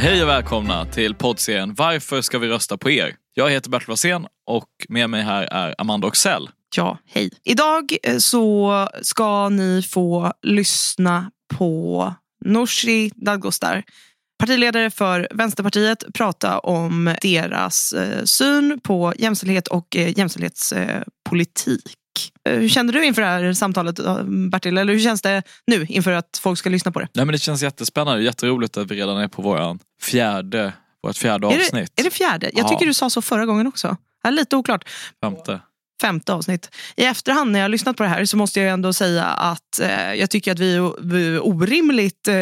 Hej och välkomna till poddserien Varför ska vi rösta på er? Jag heter Bertil Wassén och med mig här är Amanda Oxell. Ja, hej. Idag eh, så ska ni få lyssna på Nooshi Dadgostar, partiledare för Vänsterpartiet, prata om deras eh, syn på jämställdhet och eh, jämställdhetspolitik. Hur kände du inför det här samtalet Bertil? Eller hur känns det nu inför att folk ska lyssna på det? Nej, men det känns jättespännande, jätteroligt att vi redan är på våran fjärde, vårt fjärde Är avsnitt. det, är det fjärde? Jag Ja. tycker du sa så förra gången också. Är lite oklart. Femte. femte avsnitt. I efterhand när jag har lyssnat på det här så måste jag ändå säga att eh, jag tycker att vi är, vi är orimligt eh,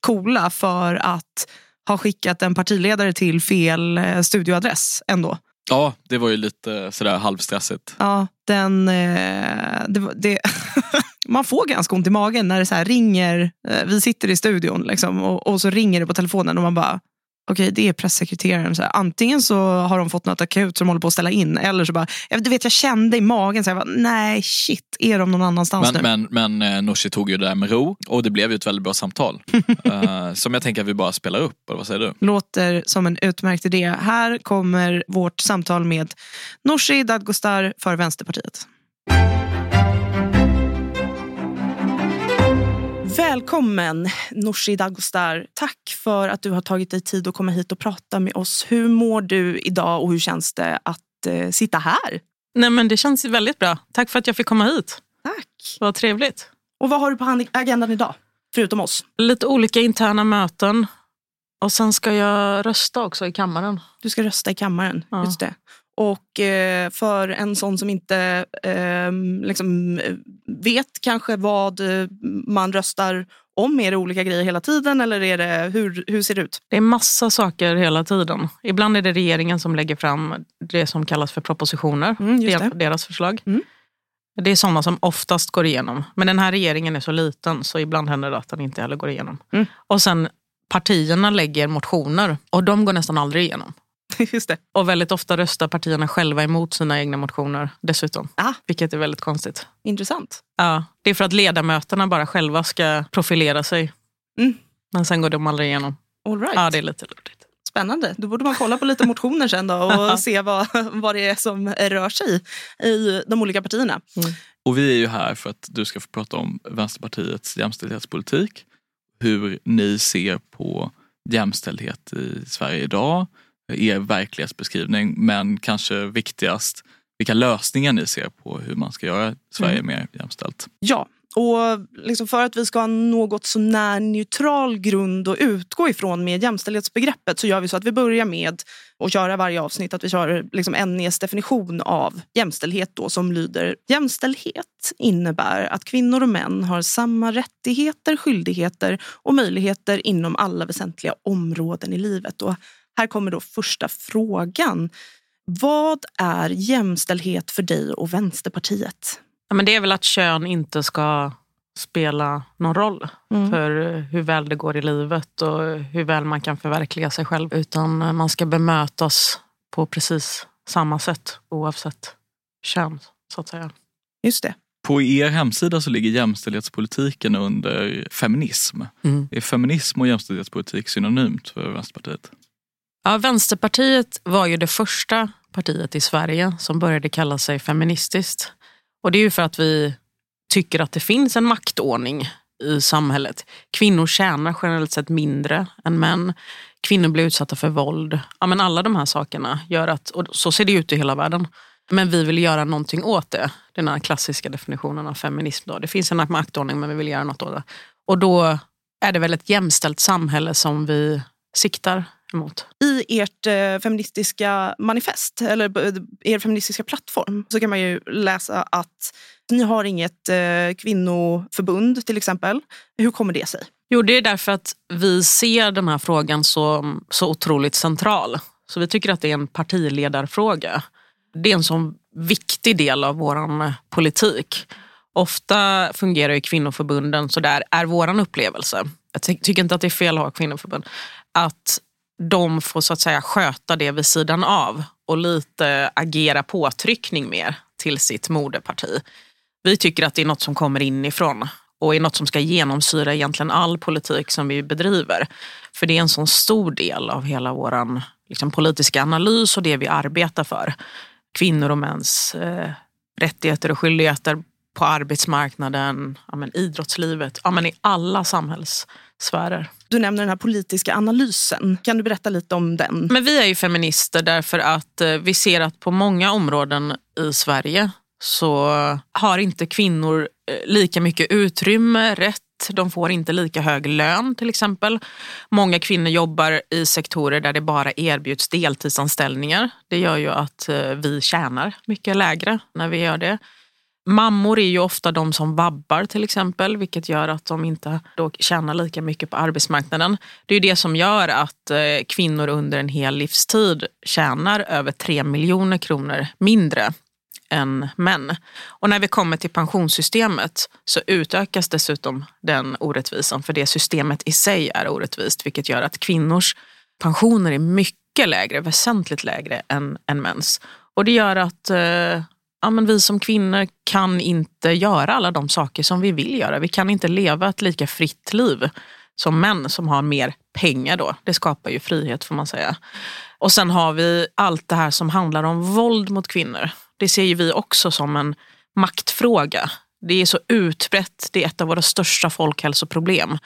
coola för att ha skickat en partiledare till fel eh, studioadress ändå. Ja, det var ju lite sådär halvstressigt. Ja, den... Eh, det, det, man får ganska ont i magen när det så här ringer. Eh, vi sitter i studion liksom, och, och så ringer det på telefonen och man bara Okej, det är pressekreteraren. Så här, antingen så har de fått något akut som de håller på att ställa in eller så bara, jag, du vet, jag kände i magen, så jag bara, nej shit, är de någon annanstans Men, nu? men, men eh, Nooshi tog ju det där med ro och det blev ju ett väldigt bra samtal. Eh, som jag tänker att vi bara spelar upp, eller vad säger du? Låter som en utmärkt idé. Här kommer vårt samtal med Nooshi Dadgostar för Vänsterpartiet. Välkommen Nooshi Dadgostar. Tack för att du har tagit dig tid att komma hit och prata med oss. Hur mår du idag och hur känns det att eh, sitta här? Nej, men det känns väldigt bra. Tack för att jag fick komma hit. Tack. Vad trevligt. Och vad har du på agendan idag? Förutom oss. Lite olika interna möten. Och sen ska jag rösta också i kammaren. Du ska rösta i kammaren. Ja. Just det. Och eh, för en sån som inte eh, liksom, eh, vet kanske vad eh, man röstar om, är det olika grejer hela tiden eller är det, hur, hur ser det ut? Det är massa saker hela tiden. Ibland är det regeringen som lägger fram det som kallas för propositioner. Mm, det. Deras förslag. Mm. Det är sådana som oftast går igenom. Men den här regeringen är så liten så ibland händer det att den inte heller går igenom. Mm. Och sen partierna lägger motioner och de går nästan aldrig igenom. Just det. Och väldigt ofta röstar partierna själva emot sina egna motioner dessutom. Ah. Vilket är väldigt konstigt. Intressant. Ja, det är för att ledamöterna bara själva ska profilera sig. Mm. Men sen går de aldrig igenom. All right. Ja, det är lite lurigt. Spännande. Då borde man kolla på lite motioner sen då och se vad, vad det är som rör sig i de olika partierna. Och vi är ju här för att du ska få prata om Vänsterpartiets jämställdhetspolitik. Hur ni ser på jämställdhet i Sverige idag. Er verklighetsbeskrivning men kanske viktigast vilka lösningar ni ser på hur man ska göra Sverige mer jämställt. Ja, och liksom för att vi ska ha något så när neutral grund att utgå ifrån med jämställdhetsbegreppet så gör vi så att vi börjar med att köra varje avsnitt att vi kör liksom NEs definition av jämställdhet då som lyder Jämställdhet innebär att kvinnor och män har samma rättigheter, skyldigheter och möjligheter inom alla väsentliga områden i livet. Och här kommer då första frågan. Vad är jämställdhet för dig och Vänsterpartiet? Ja, men det är väl att kön inte ska spela någon roll Mm. för hur väl det går i livet och hur väl man kan förverkliga sig själv. Utan man ska bemötas på precis samma sätt oavsett kön, så att säga. Just det. På er hemsida så ligger jämställdhetspolitiken under feminism. Mm. Är feminism och jämställdhetspolitik synonymt för Vänsterpartiet? Ja, Vänsterpartiet var ju det första partiet i Sverige som började kalla sig feministiskt. Och det är ju för att vi tycker att det finns en maktordning i samhället. Kvinnor tjänar generellt sett mindre än män. Kvinnor blir utsatta för våld. Ja, men alla de här sakerna gör att, och så ser det ut i hela världen. Men vi vill göra någonting åt det. Den här klassiska definitionen av feminism. Då. Det finns en maktordning men vi vill göra något åt det. Och då är det väl ett jämställt samhälle som vi siktar emot. I ert eh, feministiska manifest, eller eh, er feministiska plattform, så kan man ju läsa att ni har inget eh, kvinnoförbund till exempel. Hur kommer det sig? Jo, det är därför att vi ser den här frågan så, så otroligt central. Så vi tycker att det är en partiledarfråga. Det är en sån viktig del av vår politik. Ofta fungerar ju kvinnoförbunden så där är vår upplevelse. Jag tycker inte att det är fel att ha kvinnoförbund. Att de får så att säga sköta det vid sidan av och lite agera påtryckning mer till sitt moderparti. Vi tycker att det är något som kommer inifrån och är något som ska genomsyra egentligen all politik som vi bedriver. För det är en sån stor del av hela vår liksom, politiska analys och det vi arbetar för. Kvinnor och mäns eh, rättigheter och skyldigheter på arbetsmarknaden, ja, men idrottslivet, ja, men i alla samhällssfärer. Du nämner den här politiska analysen. Kan du berätta lite om den? Men vi är ju feminister därför att eh, vi ser att på många områden i Sverige så har inte kvinnor eh, lika mycket utrymme, rätt de får inte lika hög lön till exempel. Många kvinnor jobbar i sektorer där det bara erbjuds deltidsanställningar. Det gör ju att eh, vi tjänar mycket lägre när vi gör det. Mammor är ju ofta de som vabbar till exempel, vilket gör att de inte då tjänar lika mycket på arbetsmarknaden. Det är det som gör att eh, kvinnor under en hel livstid tjänar över 3 miljoner kronor mindre än män. Och när vi kommer till pensionssystemet så utökas dessutom den orättvisan för det systemet i sig är orättvist vilket gör att kvinnors pensioner är mycket lägre, väsentligt lägre än, än mäns. Och det gör att eh, ja, men vi som kvinnor kan inte göra alla de saker som vi vill göra. Vi kan inte leva ett lika fritt liv som män som har mer pengar då. Det skapar ju frihet får man säga. Och sen har vi allt det här som handlar om våld mot kvinnor. Det ser ju vi också som en maktfråga. Det är så utbrett, det är ett av våra största folkhälsoproblem.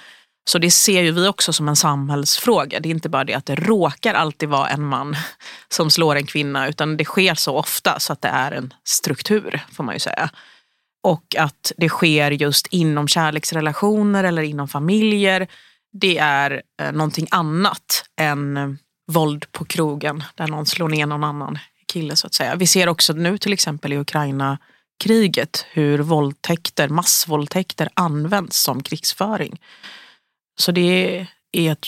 Så det ser ju vi också som en samhällsfråga. Det är inte bara det att det råkar alltid vara en man som slår en kvinna utan det sker så ofta så att det är en struktur får man ju säga. Och att det sker just inom kärleksrelationer eller inom familjer. Det är eh, någonting annat än eh, våld på krogen där någon slår ner någon annan kille så att säga. Vi ser också nu till exempel i Ukraina kriget hur våldtäkter, massvåldtäkter används som krigsföring. Så det är ett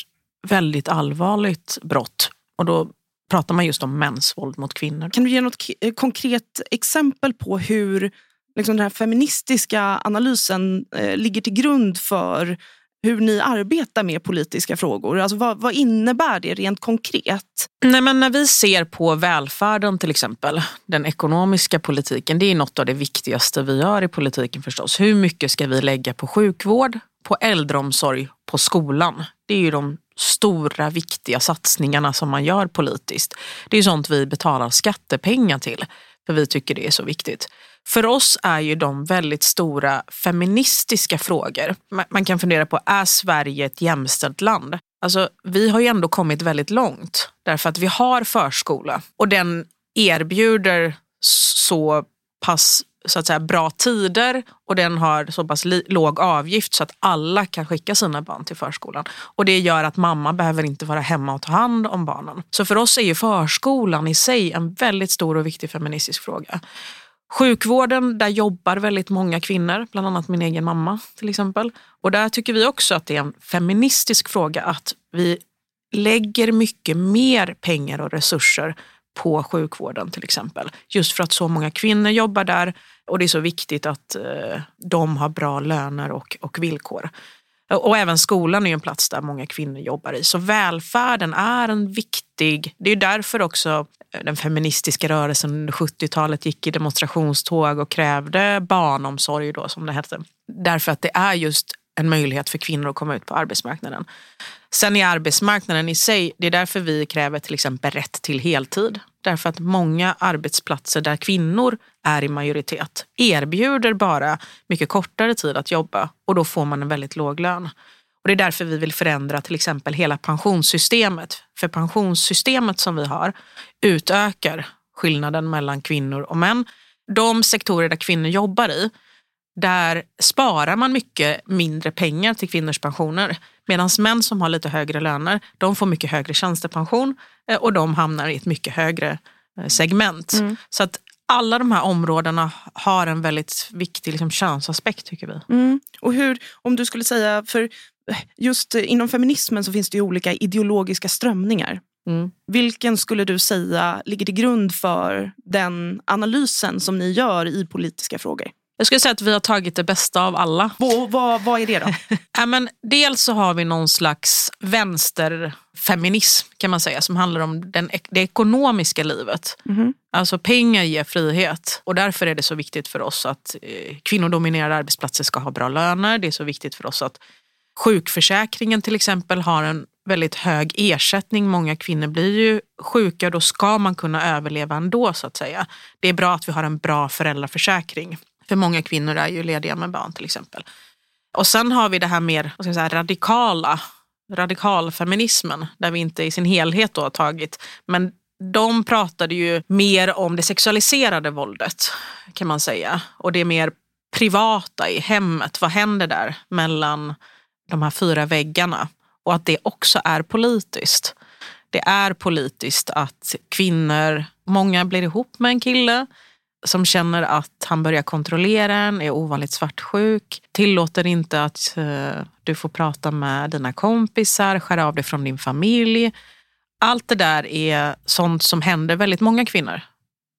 väldigt allvarligt brott. Och då pratar man just om mäns våld mot kvinnor. Kan du ge något eh, konkret exempel på hur liksom den här feministiska analysen eh, ligger till grund för hur ni arbetar med politiska frågor? Alltså vad, vad, innebär det rent konkret? Nej, men när vi ser på välfärden till exempel, den ekonomiska politiken, det är något av det viktigaste vi gör i politiken förstås. Hur mycket ska vi lägga på sjukvård, på äldreomsorg, på skolan? Det är ju de stora viktiga satsningarna som man gör politiskt. Det är sånt vi betalar skattepengar till, för vi tycker det är så viktigt. För oss är ju de väldigt stora feministiska frågor. Man kan fundera på, är Sverige ett jämställt land? Alltså, vi har ju ändå kommit väldigt långt därför att vi har förskola och den erbjuder så pass så att säga, bra tider och den har så pass låg avgift så att alla kan skicka sina barn till förskolan. Och Det gör att mamma behöver inte vara hemma och ta hand om barnen. Så för oss är ju förskolan i sig en väldigt stor och viktig feministisk fråga. Sjukvården, där jobbar väldigt många kvinnor, bland annat min egen mamma till exempel. Och där tycker vi också att det är en feministisk fråga att vi lägger mycket mer pengar och resurser på sjukvården till exempel. Just för att så många kvinnor jobbar där och det är så viktigt att eh, de har bra löner och, och villkor. Eh, och även skolan är en plats där många kvinnor jobbar i. Så välfärden är en viktig, det är därför också eh, den feministiska rörelsen under 70-talet gick i demonstrationståg och krävde barnomsorg då som det hette. Därför att det är just en möjlighet för kvinnor att komma ut på arbetsmarknaden. Sen är arbetsmarknaden i sig, det är därför vi kräver till exempel rätt till heltid. Därför att många arbetsplatser där kvinnor är i majoritet erbjuder bara mycket kortare tid att jobba och då får man en väldigt låg lön. Och Det är därför vi vill förändra till exempel hela pensionssystemet. För pensionssystemet som vi har utökar skillnaden mellan kvinnor och män. De sektorer där kvinnor jobbar i, där sparar man mycket mindre pengar till kvinnors pensioner. Medan män som har lite högre löner, de får mycket högre tjänstepension eh, och de hamnar i ett mycket högre eh, segment. Mm. Så att alla de här områdena har en väldigt viktig liksom, könsaspekt tycker vi. Mm. Och hur, om du skulle säga, för just inom feminismen så finns det ju olika ideologiska strömningar. Mm. Vilken skulle du säga ligger till grund för den analysen som ni gör i politiska frågor? Jag skulle säga att vi har tagit det bästa av alla. Vad, vad, vad är det då? ja, men dels så har vi någon slags vänsterfeminism kan man säga som handlar om den, det ekonomiska livet. Mm. Alltså pengar ger frihet och därför är det så viktigt för oss att eh, kvinnodominerade arbetsplatser ska ha bra löner. Det är så viktigt för oss att sjukförsäkringen till exempel har en väldigt hög ersättning. Många kvinnor blir ju sjuka och då ska man kunna överleva ändå så att säga. Det är bra att vi har en bra föräldraförsäkring. För många kvinnor är ju lediga med barn till exempel. Och sen har vi det här mer vad ska jag säga, radikala, radikalfeminismen där vi inte i sin helhet då har tagit, men de pratade ju mer om det sexualiserade våldet kan man säga. Och det mer privata i hemmet. Vad händer där mellan de här fyra väggarna? Och att det också är politiskt. Det är politiskt att kvinnor, många blir ihop med en kille som känner att han börjar kontrollera en, är ovanligt svartsjuk, tillåter inte att eh, du får prata med dina kompisar, skär av dig från din familj. Allt det där är sånt som händer väldigt många kvinnor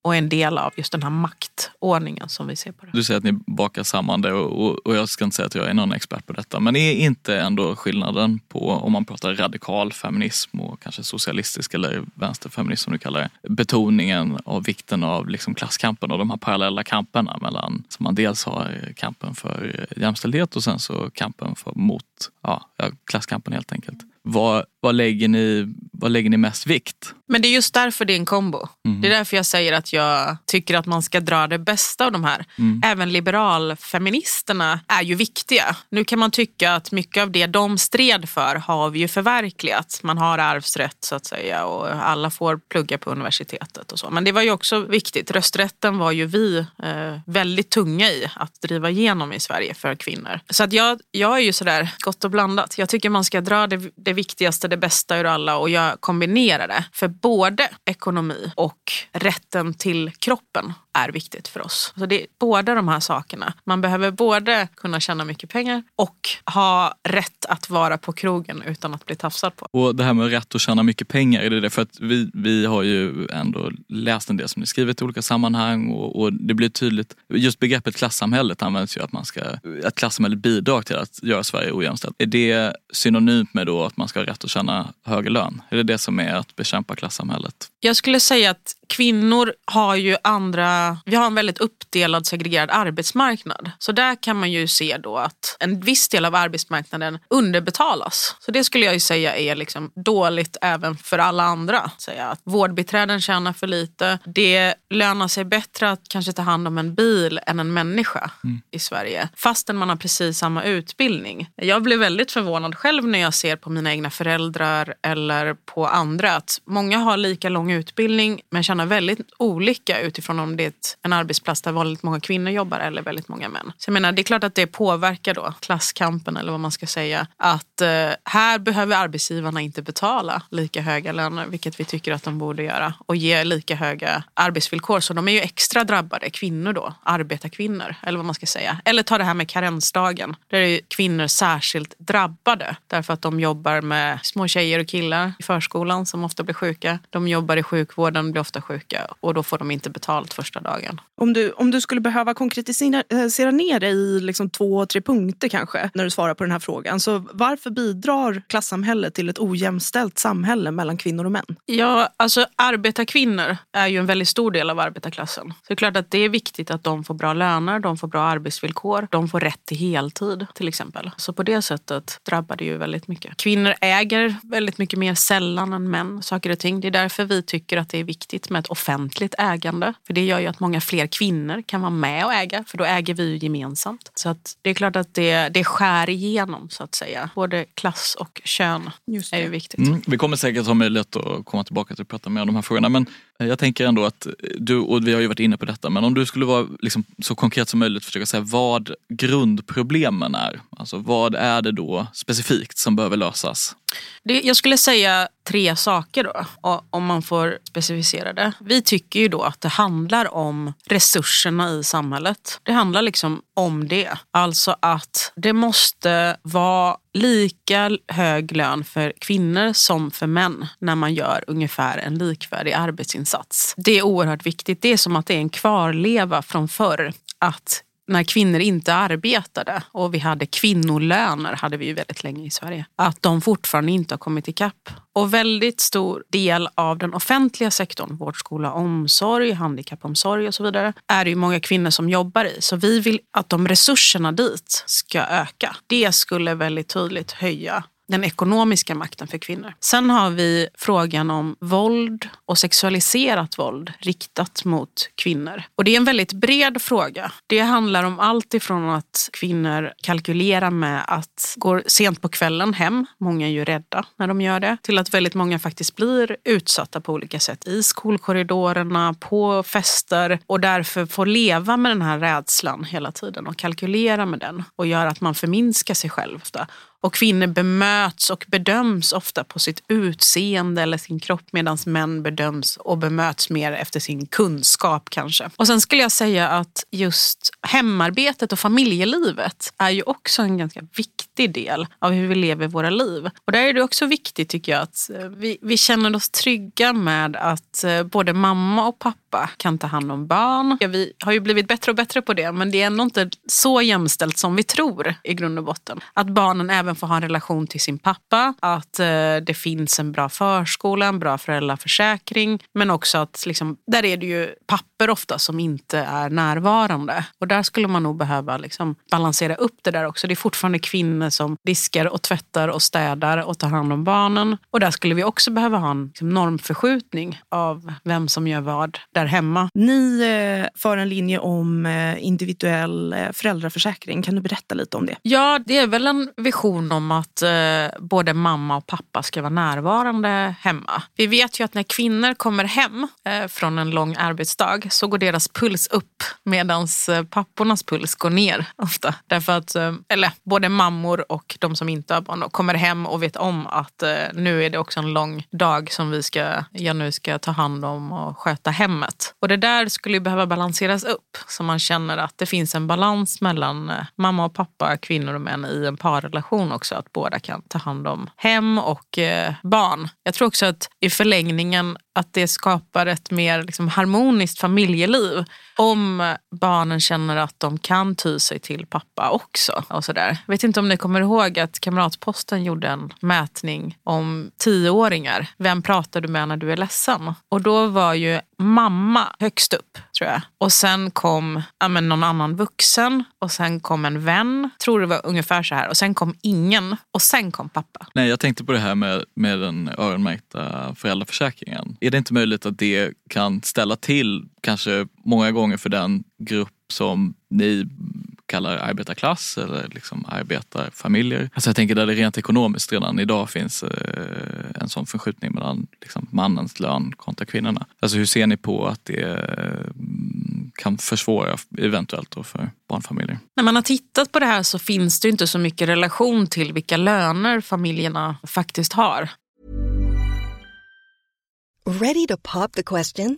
och en del av just den här maktordningen som vi ser på det. Du säger att ni bakar samman det och, och, jag ska inte säga att jag är någon expert på detta men är inte ändå skillnaden på om man pratar radikal feminism och kanske socialistisk eller vänsterfeminism som du kallar det. Betoningen av vikten av liksom klasskampen och de här parallella kamperna mellan som man dels har kampen för jämställdhet och sen så kampen för, mot ja, klasskampen helt enkelt. Vad, vad, lägger ni, vad lägger ni mest vikt? Men det är just därför det är en kombo. Mm. Det är därför jag säger att jag tycker att man ska dra det bästa av de här. Mm. Även liberalfeministerna är ju viktiga. Nu kan man tycka att mycket av det de stred för har vi ju förverkligat. Man har arvsrätt så att säga och alla får plugga på universitetet och så. Men det var ju också viktigt. Rösträtten var ju vi eh, väldigt tunga i att driva igenom i Sverige för kvinnor. Så att jag, jag är ju sådär gott och blandat. Jag tycker man ska dra det, det det viktigaste, det bästa ur alla och jag kombinerar det. För både ekonomi och rätten till kroppen är viktigt för oss. Så det är båda de här sakerna. Man behöver både kunna tjäna mycket pengar och ha rätt att vara på krogen utan att bli tafsad på. Och det här med rätt att tjäna mycket pengar, är det det? För att vi, vi har ju ändå läst en del som ni skrivit i olika sammanhang och, och det blir tydligt. Just begreppet klassamhället används ju att man ska, att klassamhället bidrar till att göra Sverige ojämställt. Är det synonymt med då att man ska ha rätt att tjäna högre lön? Är det det som är att bekämpa klassamhället? Jag skulle säga att kvinnor har ju andra, vi har en väldigt uppdelad segregerad arbetsmarknad. Så där kan man ju se då att en viss del av arbetsmarknaden underbetalas. Så det skulle jag ju säga är liksom dåligt även för alla andra. Säga att vårdbiträden tjänar för lite. Det lönar sig bättre att kanske ta hand om en bil än en människa mm. i Sverige. Fastän man har precis samma utbildning. Jag blir väldigt förvånad själv när jag ser på mina egna föräldrar eller på andra att många har lika lång utbildning men tjänar väldigt olika utifrån om det är en arbetsplats där väldigt många kvinnor jobbar eller väldigt många män. Så jag menar, det är klart att det påverkar då klasskampen eller vad man ska säga. Att eh, här behöver arbetsgivarna inte betala lika höga löner, vilket vi tycker att de borde göra och ge lika höga arbetsvillkor. Så de är ju extra drabbade, kvinnor då, arbetarkvinnor eller vad man ska säga. Eller ta det här med karensdagen. Där är kvinnor särskilt drabbade därför att de jobbar med små tjejer och killar i förskolan som ofta blir sjuka. De jobbar i sjukvården, blir ofta sjuka och då får de inte betalt första dagen. Om du, om du skulle behöva konkretisera ner det i liksom två, tre punkter kanske när du svarar på den här frågan. Så varför bidrar klassamhället till ett ojämställt samhälle mellan kvinnor och män? Ja, alltså arbetarkvinnor är ju en väldigt stor del av arbetarklassen. Så det är klart att det är viktigt att de får bra löner, de får bra arbetsvillkor, de får rätt till heltid till exempel. Så på det sättet drabbar det ju väldigt mycket. Kvinnor äger väldigt mycket mer sällan än män saker och ting. Det är därför vi tycker att det är viktigt med ett offentligt ägande. För det gör ju att många fler kvinnor kan vara med och äga, för då äger vi ju gemensamt. Så att det är klart att det, det skär igenom så att säga. Både klass och kön är ju viktigt. Mm, vi kommer säkert ha möjlighet att komma tillbaka till att prata mer om de här frågorna. Men jag tänker ändå att du, och vi har ju varit inne på detta, men om du skulle vara liksom så konkret som möjligt försöka säga vad grundproblemen är. Alltså vad är det då specifikt som behöver lösas? Det, jag skulle säga tre saker då, om man får specificera det. Vi tycker ju då att det handlar om resurserna i samhället. Det handlar liksom om det. Alltså att det måste vara lika hög lön för kvinnor som för män när man gör ungefär en likvärdig arbetsinsats. Det är oerhört viktigt. Det är som att det är en kvarleva från förr att när kvinnor inte arbetade och vi hade kvinnolöner hade vi ju väldigt länge i Sverige. Att de fortfarande inte har kommit ikapp. Och väldigt stor del av den offentliga sektorn, vård, skola, omsorg, handikappomsorg och så vidare, är det ju många kvinnor som jobbar i. Så vi vill att de resurserna dit ska öka. Det skulle väldigt tydligt höja den ekonomiska makten för kvinnor. Sen har vi frågan om våld och sexualiserat våld riktat mot kvinnor. Och det är en väldigt bred fråga. Det handlar om allt ifrån att kvinnor kalkylerar med att gå sent på kvällen hem, många är ju rädda när de gör det, till att väldigt många faktiskt blir utsatta på olika sätt i skolkorridorerna, på fester och därför får leva med den här rädslan hela tiden och kalkylera med den och gör att man förminskar sig själv ofta. Och kvinnor bemöts och bedöms ofta på sitt utseende eller sin kropp medan män bedöms och bemöts mer efter sin kunskap kanske. Och sen skulle jag säga att just hemarbetet och familjelivet är ju också en ganska viktig del av hur vi lever våra liv. Och där är det också viktigt tycker jag att eh, vi, vi känner oss trygga med att eh, både mamma och pappa kan ta hand om barn. Ja, vi har ju blivit bättre och bättre på det men det är ändå inte så jämställt som vi tror i grund och botten. Att barnen även får ha en relation till sin pappa. Att eh, det finns en bra förskola, en bra föräldraförsäkring. Men också att liksom, där är det ju papper ofta som inte är närvarande. Och där skulle man nog behöva liksom, balansera upp det där också. Det är fortfarande kvinnor som diskar och tvättar och städar och tar hand om barnen. Och där skulle vi också behöva ha en liksom, normförskjutning av vem som gör vad där hemma. Ni eh, för en linje om eh, individuell eh, föräldraförsäkring. Kan du berätta lite om det? Ja, det är väl en vision om att eh, både mamma och pappa ska vara närvarande hemma. Vi vet ju att när kvinnor kommer hem eh, från en lång arbetsdag så går deras puls upp medan eh, pappornas puls går ner ofta. Därför att, eh, eller både mammor och de som inte har barn kommer hem och vet om att eh, nu är det också en lång dag som vi ska, jag nu ska ta hand om och sköta hemmet. Och det där skulle behöva balanseras upp så man känner att det finns en balans mellan eh, mamma och pappa, kvinnor och män i en parrelation också att båda kan ta hand om hem och eh, barn. Jag tror också att i förlängningen att det skapar ett mer liksom, harmoniskt familjeliv om barnen känner att de kan ty sig till pappa också. Och sådär. Jag vet inte om ni kommer ihåg att Kamratposten gjorde en mätning om tioåringar. Vem pratar du med när du är ledsen? Och då var ju mamma högst upp, tror jag. Och sen kom ja, men någon annan vuxen och sen kom en vän. Tror det var ungefär så här. Och sen kom ingen och sen kom pappa. Nej, jag tänkte på det här med, med den öronmärkta föräldraförsäkringen. Är det inte möjligt att det kan ställa till kanske många gånger för den grupp som ni kallar arbetarklass eller liksom arbetarfamiljer. Alltså jag tänker där det rent ekonomiskt redan idag finns eh, en sån förskjutning mellan liksom mannens lön kontra kvinnorna. Alltså hur ser ni på att det eh, kan försvåra eventuellt då för barnfamiljer? När man har tittat på det här så finns det inte så mycket relation till vilka löner familjerna faktiskt har. Ready to pop the question?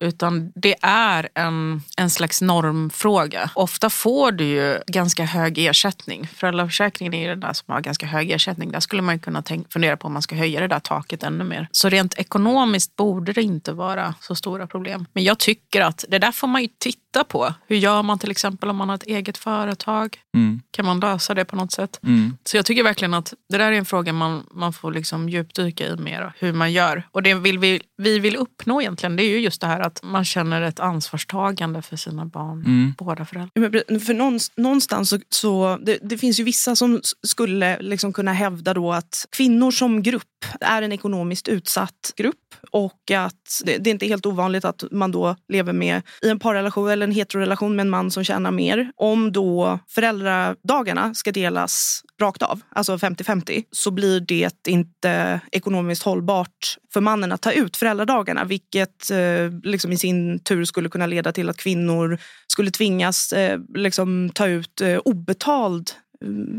Utan det är en, en slags normfråga. Ofta får du ju ganska hög ersättning. Föräldraförsäkringen är ju den där som har ganska hög ersättning. Där skulle man kunna tänka, fundera på om man ska höja det där taket ännu mer. Så rent ekonomiskt borde det inte vara så stora problem. Men jag tycker att det där får man ju titta på. Hur gör man till exempel om man har ett eget företag? Mm. Kan man lösa det på något sätt? Mm. Så jag tycker verkligen att det där är en fråga man, man får liksom djupdyka i mer. Hur man gör. Och det vill vi, vi vill uppnå egentligen det är ju just det här att man känner ett ansvarstagande för sina barn. Mm. Båda föräldrar. För någonst- någonstans så, så det, det finns ju vissa som skulle liksom kunna hävda då att kvinnor som grupp är en ekonomiskt utsatt grupp och att det, det är inte helt ovanligt att man då lever med i en parrelation eller en heterorelation med en man som tjänar mer. Om då föräldradagarna ska delas rakt av, alltså 50-50, så blir det inte ekonomiskt hållbart för mannen att ta ut föräldradagarna, vilket eh, liksom i sin tur skulle kunna leda till att kvinnor skulle tvingas eh, liksom ta ut eh, obetald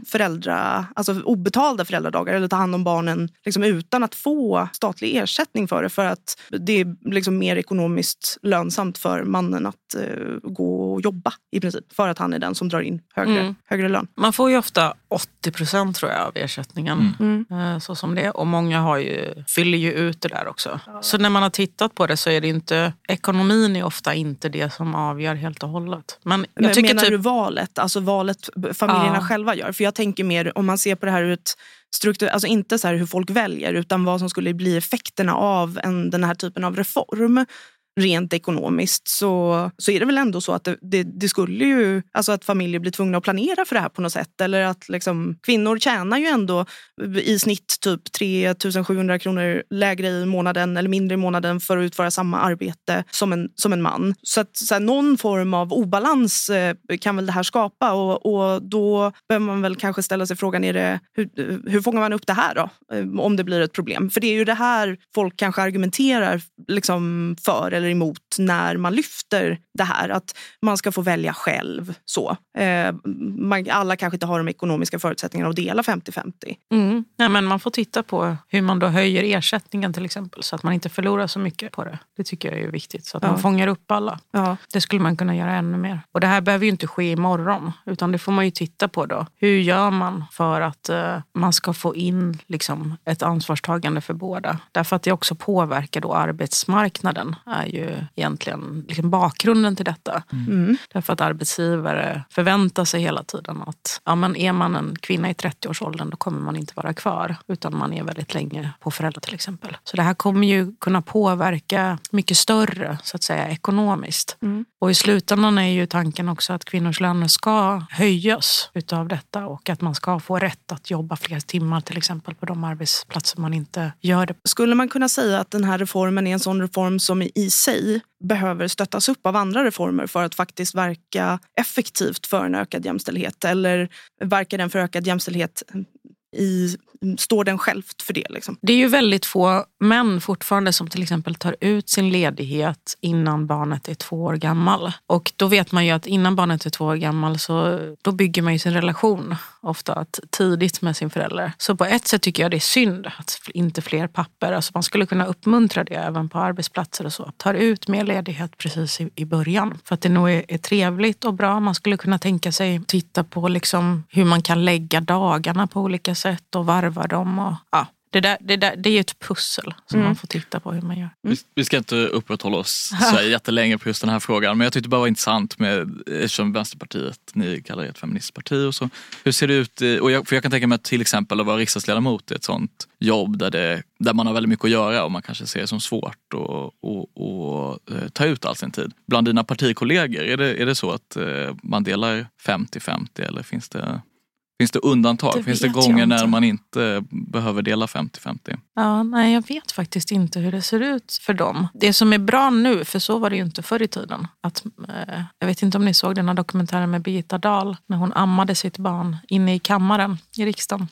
föräldra, alltså obetalda föräldradagar eller ta hand om barnen liksom utan att få statlig ersättning för det för att det är liksom mer ekonomiskt lönsamt för mannen att eh, gå och jobba i princip för att han är den som drar in högre, Mm. högre lön. Man får ju ofta 80 procent tror jag av ersättningen. Mm. eh, Så som det. Och många har ju, fyller ju ut det där också. Så när man har tittat på det så är det inte, ekonomin är ofta inte det som avgör helt och hållet. Men jag Men tycker menar typ, du valet, alltså valet familjerna Ja. själva gör? För jag tänker mer om man ser på det här ett struktur, alltså inte så här hur folk väljer utan vad som skulle bli effekterna av en, den här typen av reform rent ekonomiskt så, så är det väl ändå så att det, det, det skulle ju, alltså att familjer blir tvungna att planera för det här på något sätt. Eller att liksom, kvinnor tjänar ju ändå i snitt typ 3 700 kronor lägre i månaden eller mindre i månaden för att utföra samma arbete som en, som en man. Så att så här, någon form av obalans eh, kan väl det här skapa och, och då behöver man väl kanske ställa sig frågan, är det, hur, hur fångar man upp det här då? Eh, om det blir ett problem. För det är ju det här folk kanske argumenterar liksom för eller emot när man lyfter det här. Att man ska få välja själv. så. Eh, man, alla kanske inte har de ekonomiska förutsättningarna att dela 50-50. mm, nej, men man får titta på hur man då höjer ersättningen till exempel. Så att man inte förlorar så mycket på det. Det tycker jag är viktigt. Så att Ja. man fångar upp alla. Ja. Det skulle man kunna göra ännu mer. Och det här behöver ju inte ske imorgon. Utan det får man ju titta på då. Hur gör man för att eh, man ska få in liksom, ett ansvarstagande för båda? Därför att det också påverkar då arbetsmarknaden. är ju egentligen liksom bakgrunden till detta. Mm. Därför att arbetsgivare förväntar sig hela tiden att ja, men är man en kvinna i 30-årsåldern då kommer man inte vara kvar. Utan man är väldigt länge på föräldrar till exempel. Så det här kommer ju kunna påverka mycket större så att säga ekonomiskt. Mm. Och i slutändan är ju tanken också att kvinnors löner ska höjas utav detta och att man ska få rätt att jobba fler timmar till exempel på de arbetsplatser man inte gör det Skulle man kunna säga att den här reformen är en sån reform som i sig behöver stöttas upp av andra reformer för att faktiskt verka effektivt för en ökad jämställdhet? Eller verkar den för ökad jämställdhet i, står den självt för det? Liksom? Det är ju väldigt få män fortfarande som till exempel tar ut sin ledighet innan barnet är två år gammal. Och då vet man ju att innan barnet är två år gammal så då bygger man ju sin relation ofta att tidigt med sin förälder. Så på ett sätt tycker jag det är synd att inte fler papper, alltså man skulle kunna uppmuntra det även på arbetsplatser och så. Tar ut mer ledighet precis i, i början. För att det nog är, är trevligt och bra. Man skulle kunna tänka sig titta på liksom hur man kan lägga dagarna på olika sätt och varva dem. Och, ja, det, där, det, där, det är ett pussel som man får titta på hur man gör. Vi, vi ska inte upprätthålla oss så jättelänge på just den här frågan men jag tyckte det bara var intressant med, eftersom Vänsterpartiet, ni kallar er ett feministparti och så. Hur ser det ut, i- och jag, för jag kan tänka mig att till exempel att vara riksdagsledamot är ett sånt jobb där, det, där man har väldigt mycket att göra och man kanske ser det som svårt att och, och, eh, ta ut all sin tid. Bland dina partikollegor, är det, är det så att eh, man delar 50-50 eller finns det Finns det undantag? Det Finns det gånger när man inte behöver dela 50-50? Ja, nej, jag vet faktiskt inte hur det ser ut för dem. Det som är bra nu, för så var det ju inte förr i tiden. Att, eh, jag vet inte om ni såg den här dokumentären med Birgitta Dahl när hon ammade sitt barn inne i kammaren i riksdagen.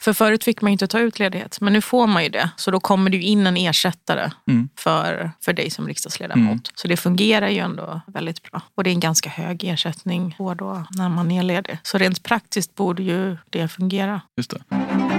För förut fick man ju inte ta ut ledighet, men nu får man ju det. Så då kommer det ju in en ersättare Mm. för, för dig som riksdagsledamot. Mm. Så det fungerar ju ändå väldigt bra. Och det är en ganska hög ersättning på då när man är ledig. Så rent praktiskt borde ju det fungera. Just det.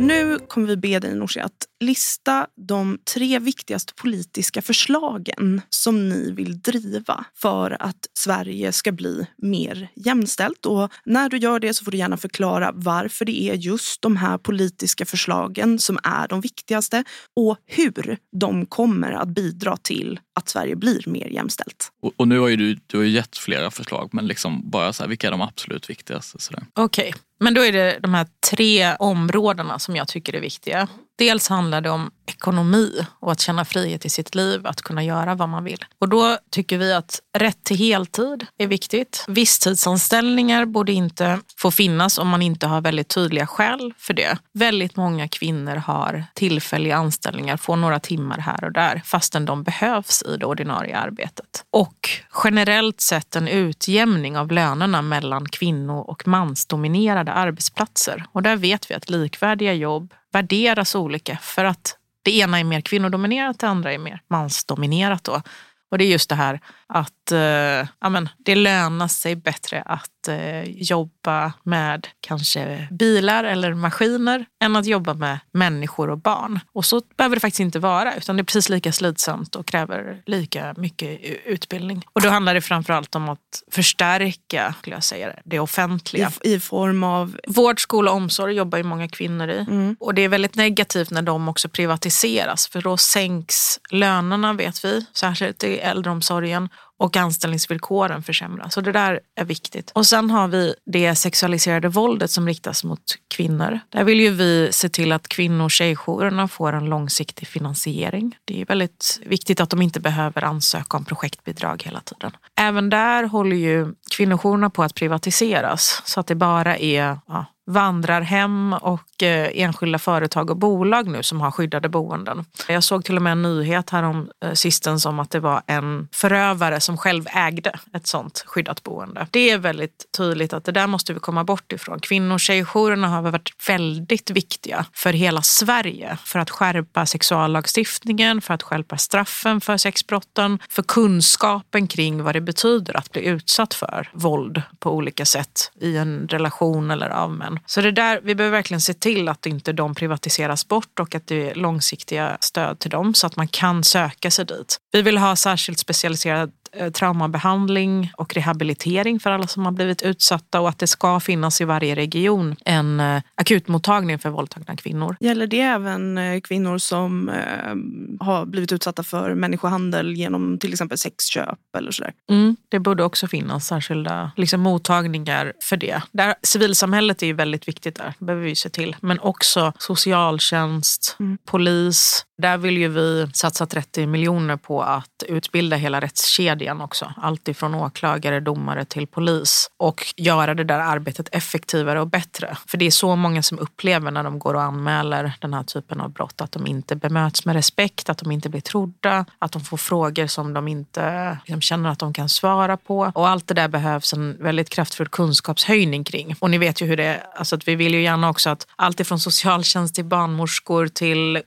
Nu kommer vi be dig Nooshi att lista de tre viktigaste politiska förslagen som ni vill driva för att Sverige ska bli mer jämställt. Och när du gör det så får du gärna förklara varför det är just de här politiska förslagen som är de viktigaste och hur de kommer att bidra till att Sverige blir mer jämställt. Och, och nu har ju du, du har ju gett flera förslag men liksom bara så här, vilka är de absolut viktigaste? Okej, okay men då är det de här tre områdena som jag tycker är viktiga. Dels handlar det om ekonomi och att känna frihet i sitt liv, att kunna göra vad man vill. Och då tycker vi att rätt till heltid är viktigt. Visstidsanställningar borde inte få finnas om man inte har väldigt tydliga skäl för det. Väldigt många kvinnor har tillfälliga anställningar, får några timmar här och där fastän de behövs i det ordinarie arbetet. Och generellt sett en utjämning av lönerna mellan kvinno och mansdominerade arbetsplatser. Och där vet vi att likvärdiga jobb värderas olika för att det ena är mer kvinnodominerat, det andra är mer mansdominerat. Då. Och det är just det här att eh, amen, det lönar sig bättre att eh, jobba med kanske bilar eller maskiner än att jobba med människor och barn. Och så behöver det faktiskt inte vara, utan det är precis lika slitsamt och kräver lika mycket utbildning. Och då handlar det framförallt om att förstärka skulle jag säga, det offentliga. I, I, form av? Vård, skola och omsorg jobbar ju många kvinnor i. Mm. Och det är väldigt negativt när de också privatiseras, för då sänks lönerna vet vi, särskilt i äldreomsorgen och anställningsvillkoren försämras. Så det där är viktigt. Och sen har vi det sexualiserade våldet som riktas mot kvinnor. Där vill ju vi se till att kvinno och tjejjourerna får en långsiktig finansiering. Det är väldigt viktigt att de inte behöver ansöka om projektbidrag hela tiden. Även där håller ju kvinnojourerna på att privatiseras så att det bara är ja, vandrarhem och eh, enskilda företag och bolag nu som har skyddade boenden. Jag såg till och med en nyhet härom eh, sistens om att det var en förövare som själv ägde ett sånt skyddat boende. Det är väldigt tydligt att det där måste vi komma bort ifrån. Kvinno och tjejjourerna har varit väldigt viktiga för hela Sverige för att skärpa sexuallagstiftningen, för att skärpa straffen för sexbrotten, för kunskapen kring vad det betyder att bli utsatt för våld på olika sätt i en relation eller av män. Så det där, vi behöver verkligen se till att inte de privatiseras bort och att det är långsiktiga stöd till dem så att man kan söka sig dit. Vi vill ha särskilt specialiserad traumabehandling och rehabilitering för alla som har blivit utsatta och att det ska finnas i varje region en eh, akutmottagning för våldtagna kvinnor. Gäller det även eh, kvinnor som har blivit utsatta för människohandel genom till exempel sexköp eller sådär? Mm, det borde också finnas särskilda liksom, mottagningar för det. Där, civilsamhället är väldigt viktigt där, det behöver vi se till. Men också socialtjänst, mm. polis. Där vill ju vi satsa 30 miljoner på att utbilda hela rättskedjan också. Allt ifrån åklagare, domare till polis. Och göra det där arbetet effektivare och bättre. För det är så många som upplever när de går och anmäler den här typen av brott att de inte bemöts med respekt, att de inte blir trodda, att de får frågor som de inte liksom, känner att de kan svara på. Och allt det där behövs en väldigt kraftfull kunskapshöjning kring. Och ni vet ju hur det är, alltså att vi vill ju gärna också att allt ifrån socialtjänst till barnmorskor till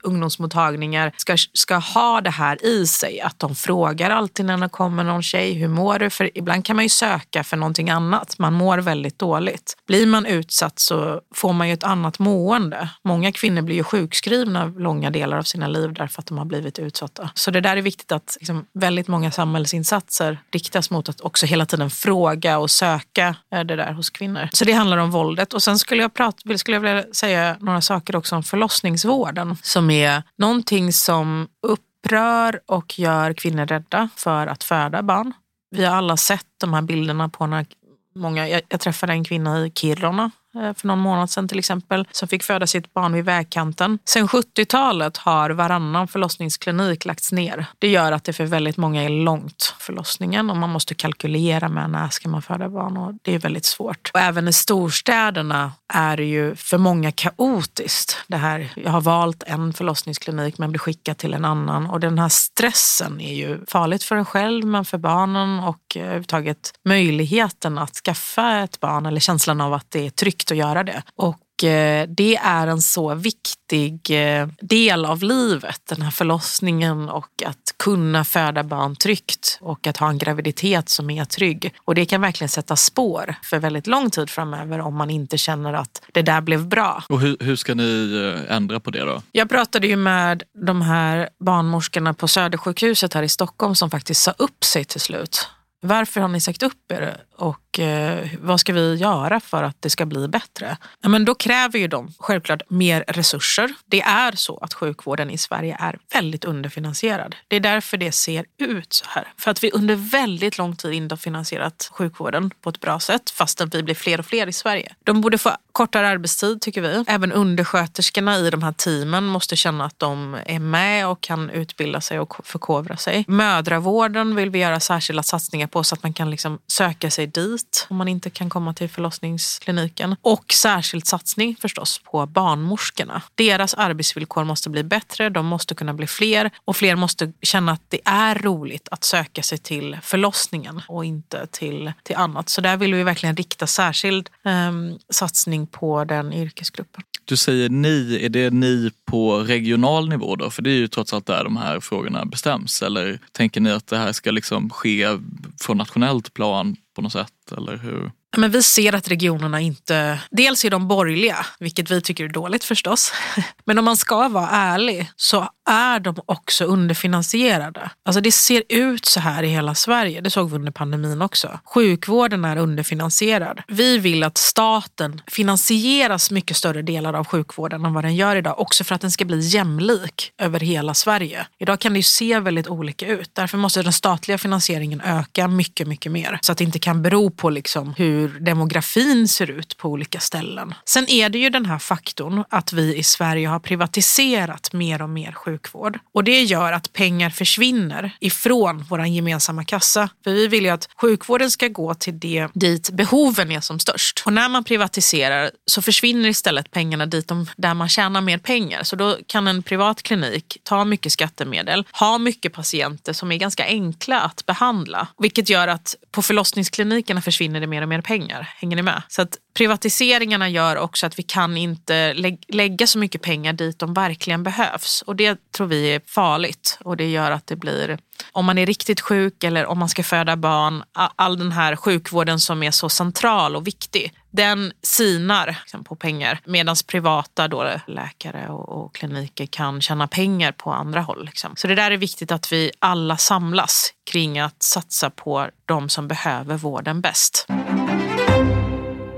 föreningar ska, ska ha det här i sig. Att de frågar alltid när det kommer någon tjej, hur mår du? För ibland kan man ju söka för någonting annat. Man mår väldigt dåligt. Blir man utsatt så får man ju ett annat mående. Många kvinnor blir ju sjukskrivna långa delar av sina liv därför att de har blivit utsatta. Så det där är viktigt att liksom, väldigt många samhällsinsatser riktas mot att också hela tiden fråga och söka eh, det där hos kvinnor. Så det handlar om våldet. Och sen skulle jag, prata, skulle jag vilja säga några saker också om förlossningsvården som är någonting som upprör och gör kvinnor rädda för att föda barn. Vi har alla sett de här bilderna på när många, jag, jag träffade en kvinna i Kiruna Eh, för någon månad sedan till exempel, som fick föda sitt barn vid vägkanten. Sen 70-talet har varannan förlossningsklinik lagts ner. Det gör att det för väldigt många är långt förlossningen och man måste kalkylera med när ska man föda barn och det är väldigt svårt. Och även i storstäderna är det ju för många kaotiskt. Det här, jag har valt en förlossningsklinik men blir skickad till en annan och den här stressen är ju farligt för en själv men för barnen och eh, överhuvudtaget möjligheten att skaffa ett barn eller känslan av att det är tryggt att göra det. Och eh, det är en så viktig eh, del av livet, den här förlossningen och att kunna föda barn tryggt och att ha en graviditet som är trygg. Och det kan verkligen sätta spår för väldigt lång tid framöver om man inte känner att det där blev bra. Och hur, hur ska ni eh, ändra på det då? Jag pratade ju med de här barnmorskorna på Södersjukhuset här i Stockholm som faktiskt sa upp sig till slut. Varför har ni sagt upp er? Och eh, vad ska vi göra för att det ska bli bättre? Ja, men då kräver ju de självklart mer resurser. Det är så att sjukvården i Sverige är väldigt underfinansierad. Det är därför det ser ut så här. För att vi under väldigt lång tid inte har finansierat sjukvården på ett bra sätt fastän vi blir fler och fler i Sverige. De borde få kortare arbetstid tycker vi. Även undersköterskorna i de här teamen måste känna att de är med och kan utbilda sig och förkovra sig. Mödravården vill vi göra särskilda satsningar på så att man kan liksom söka sig dit om man inte kan komma till förlossningskliniken. Och särskild satsning förstås på barnmorskorna. Deras arbetsvillkor måste bli bättre, de måste kunna bli fler och fler måste känna att det är roligt att söka sig till förlossningen och inte till, till annat. Så där vill vi verkligen rikta särskild eh, satsning på den yrkesgruppen. Du säger ni, är det ni på regional nivå då? För det är ju trots allt där de här frågorna bestäms. Eller tänker ni att det här ska liksom ske från nationellt plan på något sätt? Eller hur? Men vi ser att regionerna inte... Dels är de borgerliga, vilket vi tycker är dåligt förstås. Men om man ska vara ärlig så är de också underfinansierade. Alltså det ser ut så här i hela Sverige. Det såg vi under pandemin också. Sjukvården är underfinansierad. Vi vill att staten finansieras mycket större delar av sjukvården än vad den gör idag. Också för att den ska bli jämlik över hela Sverige. Idag kan det ju se väldigt olika ut. Därför måste den statliga finansieringen öka mycket, mycket mer. Så att det inte kan bero på liksom hur demografin ser ut på olika ställen. Sen är det ju den här faktorn att vi i Sverige har privatiserat mer och mer sjukvård. Och det gör att pengar försvinner ifrån vår gemensamma kassa. För vi vill ju att sjukvården ska gå till det dit behoven är som störst. Och när man privatiserar så försvinner istället pengarna dit de, där man tjänar mer pengar. Så då kan en privat klinik ta mycket skattemedel, ha mycket patienter som är ganska enkla att behandla. Vilket gör att på förlossningsklinikerna försvinner det mer och mer pengar. Hänger ni med? Så att privatiseringarna gör också att vi kan inte lä lägga så mycket pengar dit de verkligen behövs. Och det tror vi är farligt. Och det gör att det blir, om man är riktigt sjuk eller om man ska föda barn, all den här sjukvården som är så central och viktig, den sinar liksom, på pengar. Medan privata då, läkare och, och, kliniker kan tjäna pengar på andra håll. Liksom. Så det där är viktigt att vi alla samlas kring att satsa på de som behöver vården bäst.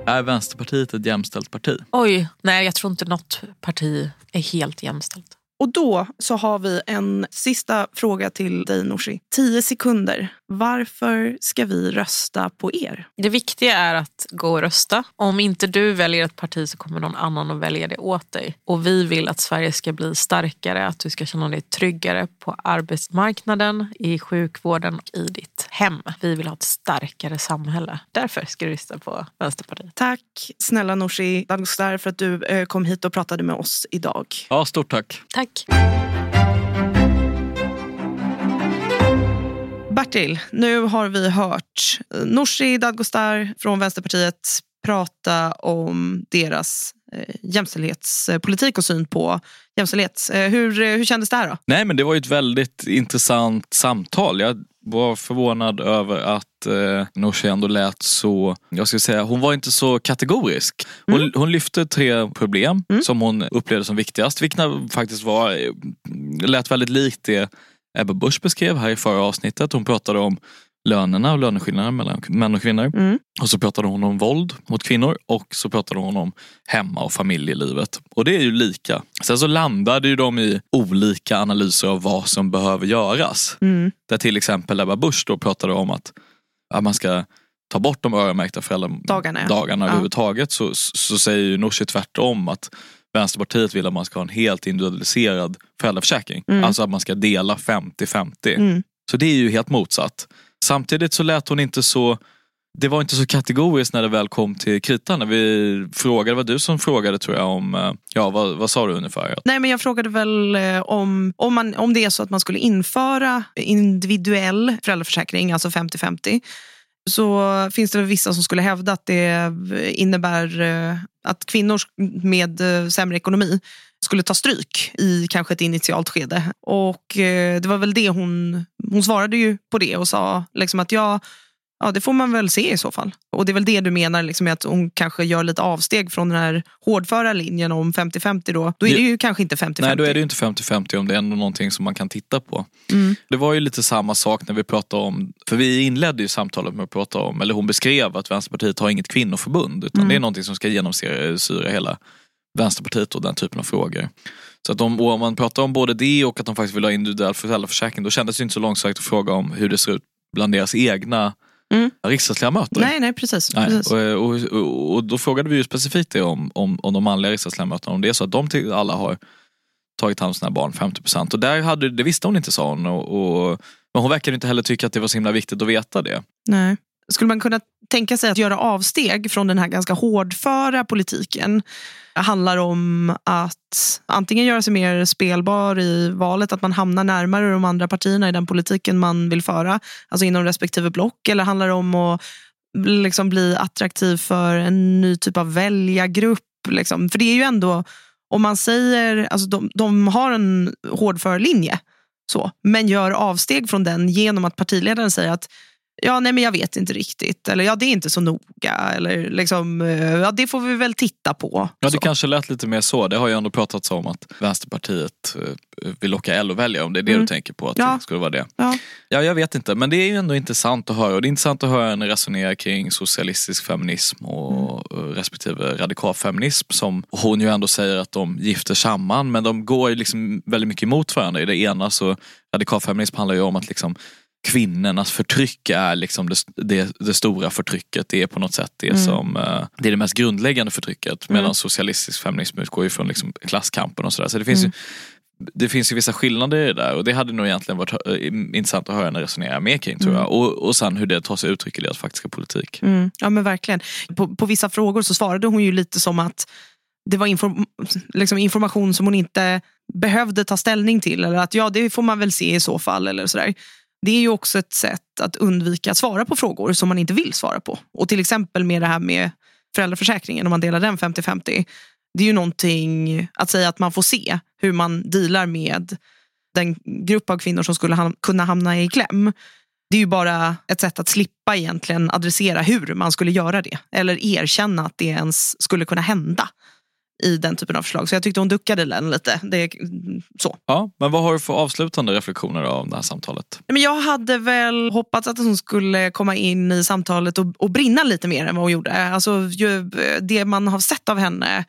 Är Vänsterpartiet ett jämställt parti? Oj, nej jag tror inte något parti är helt jämställt. Och då så har vi en sista fråga till dig Nooshi. Tio sekunder. Varför ska vi rösta på er? Det viktiga är att gå och rösta. Om inte du väljer ett parti så kommer någon annan att välja det åt dig. Och vi vill att Sverige ska bli starkare, att du ska känna dig tryggare på arbetsmarknaden, i sjukvården och i ditt hem. Vi vill ha ett starkare samhälle. Därför ska du rösta på Vänsterpartiet. Tack snälla Nooshi Dadgostar för att du eh, kom hit och pratade med oss idag. Ja, stort tack. Tack. Bertil, nu har vi hört Nooshi Dadgostar från Vänsterpartiet prata om deras eh, jämställdhetspolitik och syn på jämställdhet. Eh, hur, hur kändes det här då? Nej men det var ju ett väldigt intressant samtal. Jag var förvånad över att eh, Nooshi ändå lät så, jag ska säga, hon var inte så kategorisk. Hon, mm. hon lyfte tre problem mm. som hon upplevde som viktigast, vilka faktiskt var, eh, lät väldigt likt det Ebba Busch beskrev här i förra avsnittet. Hon pratade om lönerna och löneskillnader mellan män och kvinnor. Mm. Och så pratade hon om våld mot kvinnor och så pratade hon om hemma och familjelivet. Och det är ju lika. Sen så landade ju de i olika analyser av vad som behöver göras. Mm. Där till exempel Ebba Busch då pratade om att, att man ska ta bort de öronmärkta föräldradagarna dagarna ja. överhuvudtaget så, så säger ju Nooshi tvärtom att Vänsterpartiet vill att man ska ha en helt individualiserad föräldraförsäkring. Mm. Alltså att man ska dela 50-50. Mm. Så det är ju helt motsatt. Samtidigt så lät hon inte så det var inte så kategoriskt när det väl kom till kritan. När vi frågade, det var du som frågade tror jag om, eh, ja vad, vad sa du ungefär? Nej men jag frågade väl eh, om, om, man, om det är så att man skulle införa individuell föräldraförsäkring, alltså 50-50 så finns det vissa som skulle hävda att det innebär eh, att kvinnor med sämre ekonomi skulle ta stryk i kanske ett initialt skede. Och eh, det var väl det hon, hon svarade ju på det och sa liksom att ja, Ja, det får man väl se i så fall. Och det är väl det du menar, liksom, med att hon kanske gör lite avsteg från den här hårdföra linjen om 50-50 då. Då är det ju kanske inte 50-50. Nej, då är det ju inte 50-50 om det är ändå någonting som man kan titta på. Mm. Det var ju lite samma sak när vi pratade om, för vi inledde ju samtalet med att prata om, eller hon beskrev att Vänsterpartiet har inget kvinnoförbund. Utan Mm. det är någonting som ska genomsyra hela Vänsterpartiet och den typen av frågor. Så att om, och om man pratar om både det och att de faktiskt vill ha individuell föräldraförsäkring, då kändes det inte så långsökt att fråga om hur det ser ut bland deras egna Mm. riksdagsledamöter. Nej, nej precis. Nej. precis. Och, och, och, och då frågade vi ju specifikt det om, om, om de manliga riksdagsledamöterna, om det är så att de till, alla har tagit hand om sina barn 50% och där hade, det visste hon inte sa hon. Och, och, men hon verkade inte heller tycka att det var så himla viktigt att veta det. Nej. Skulle man kunna tänka sig att göra avsteg från den här ganska hårdföra politiken? Det handlar om att antingen göra sig mer spelbar i valet, att man hamnar närmare de andra partierna i den politiken man vill föra, alltså inom respektive block, eller handlar det om att liksom bli attraktiv för en ny typ av väljargrupp? Liksom. För det är ju ändå, om man säger, alltså de, de har en hårdför linje, så, men gör avsteg från den genom att partiledaren säger att Ja, nej men jag vet inte riktigt. Eller ja, det är inte så noga. Eller liksom, eh, ja, det får vi väl titta på. Ja, det Så. kanske lät lite mer så. Det har ju ändå pratats om att Vänsterpartiet eh, vill locka LO-väljare, om det är det Mm. du tänker på. Att Ja. det skulle vara det. Ja. Ja, jag vet inte, men det är ju ändå intressant att höra. Och det är intressant att höra henne resonera kring socialistisk feminism och Mm. och respektive radikalfeminism som hon ju ändå säger att de gifter samman. Men de går ju liksom väldigt mycket emot varandra. I det ena så radikalfeminism handlar ju om att liksom kvinnornas förtryck är liksom det, det, det stora förtrycket. Det är på något sätt det Mm. som eh, det är det mest grundläggande förtrycket. Medan Mm. socialistisk feminism utgår ju från liksom klasskampen och sådär. Så det finns Mm. ju det finns ju vissa skillnader i det där och det hade nog egentligen varit eh, intressant att höra henne resonera mer kring tror jag. Och, och sen hur det tar sig uttryck i deras faktiska politik. Mm, ja men verkligen. På, på vissa frågor så svarade hon ju lite som att det var inform liksom information som hon inte behövde ta ställning till. Eller att ja, det får man väl se i så fall. Eller sådär. Det är ju också ett sätt att undvika att svara på frågor som man inte vill svara på. Och till exempel med det här med föräldraförsäkringen, om man delar den 50-50. Det är ju någonting att säga att man får se hur man dealar med den grupp av kvinnor som skulle ham- kunna hamna i kläm. Det är ju bara ett sätt att slippa egentligen adressera hur man skulle göra det. Eller erkänna att det ens skulle kunna hända i den typen av förslag. Så jag tyckte hon duckade den lite. Det så. Ja, men vad har du för avslutande reflektioner av det här samtalet? Men jag hade väl hoppats att hon skulle komma in i samtalet och, och brinna lite mer än vad hon gjorde. Alltså, ju, det man har sett av henne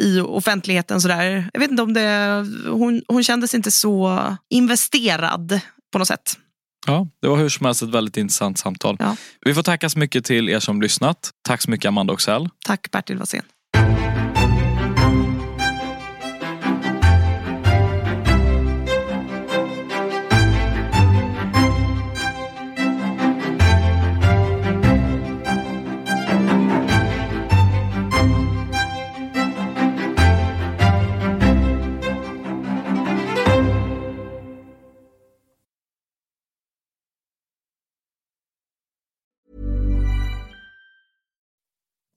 i offentligheten. Sådär. Jag vet inte om det... Hon, hon kändes inte så investerad på något sätt. Ja, det var hur som helst ett väldigt intressant samtal. Ja. Vi får tacka så mycket till er som lyssnat. Tack så mycket Amanda Oxell. Tack Bertil Wassén.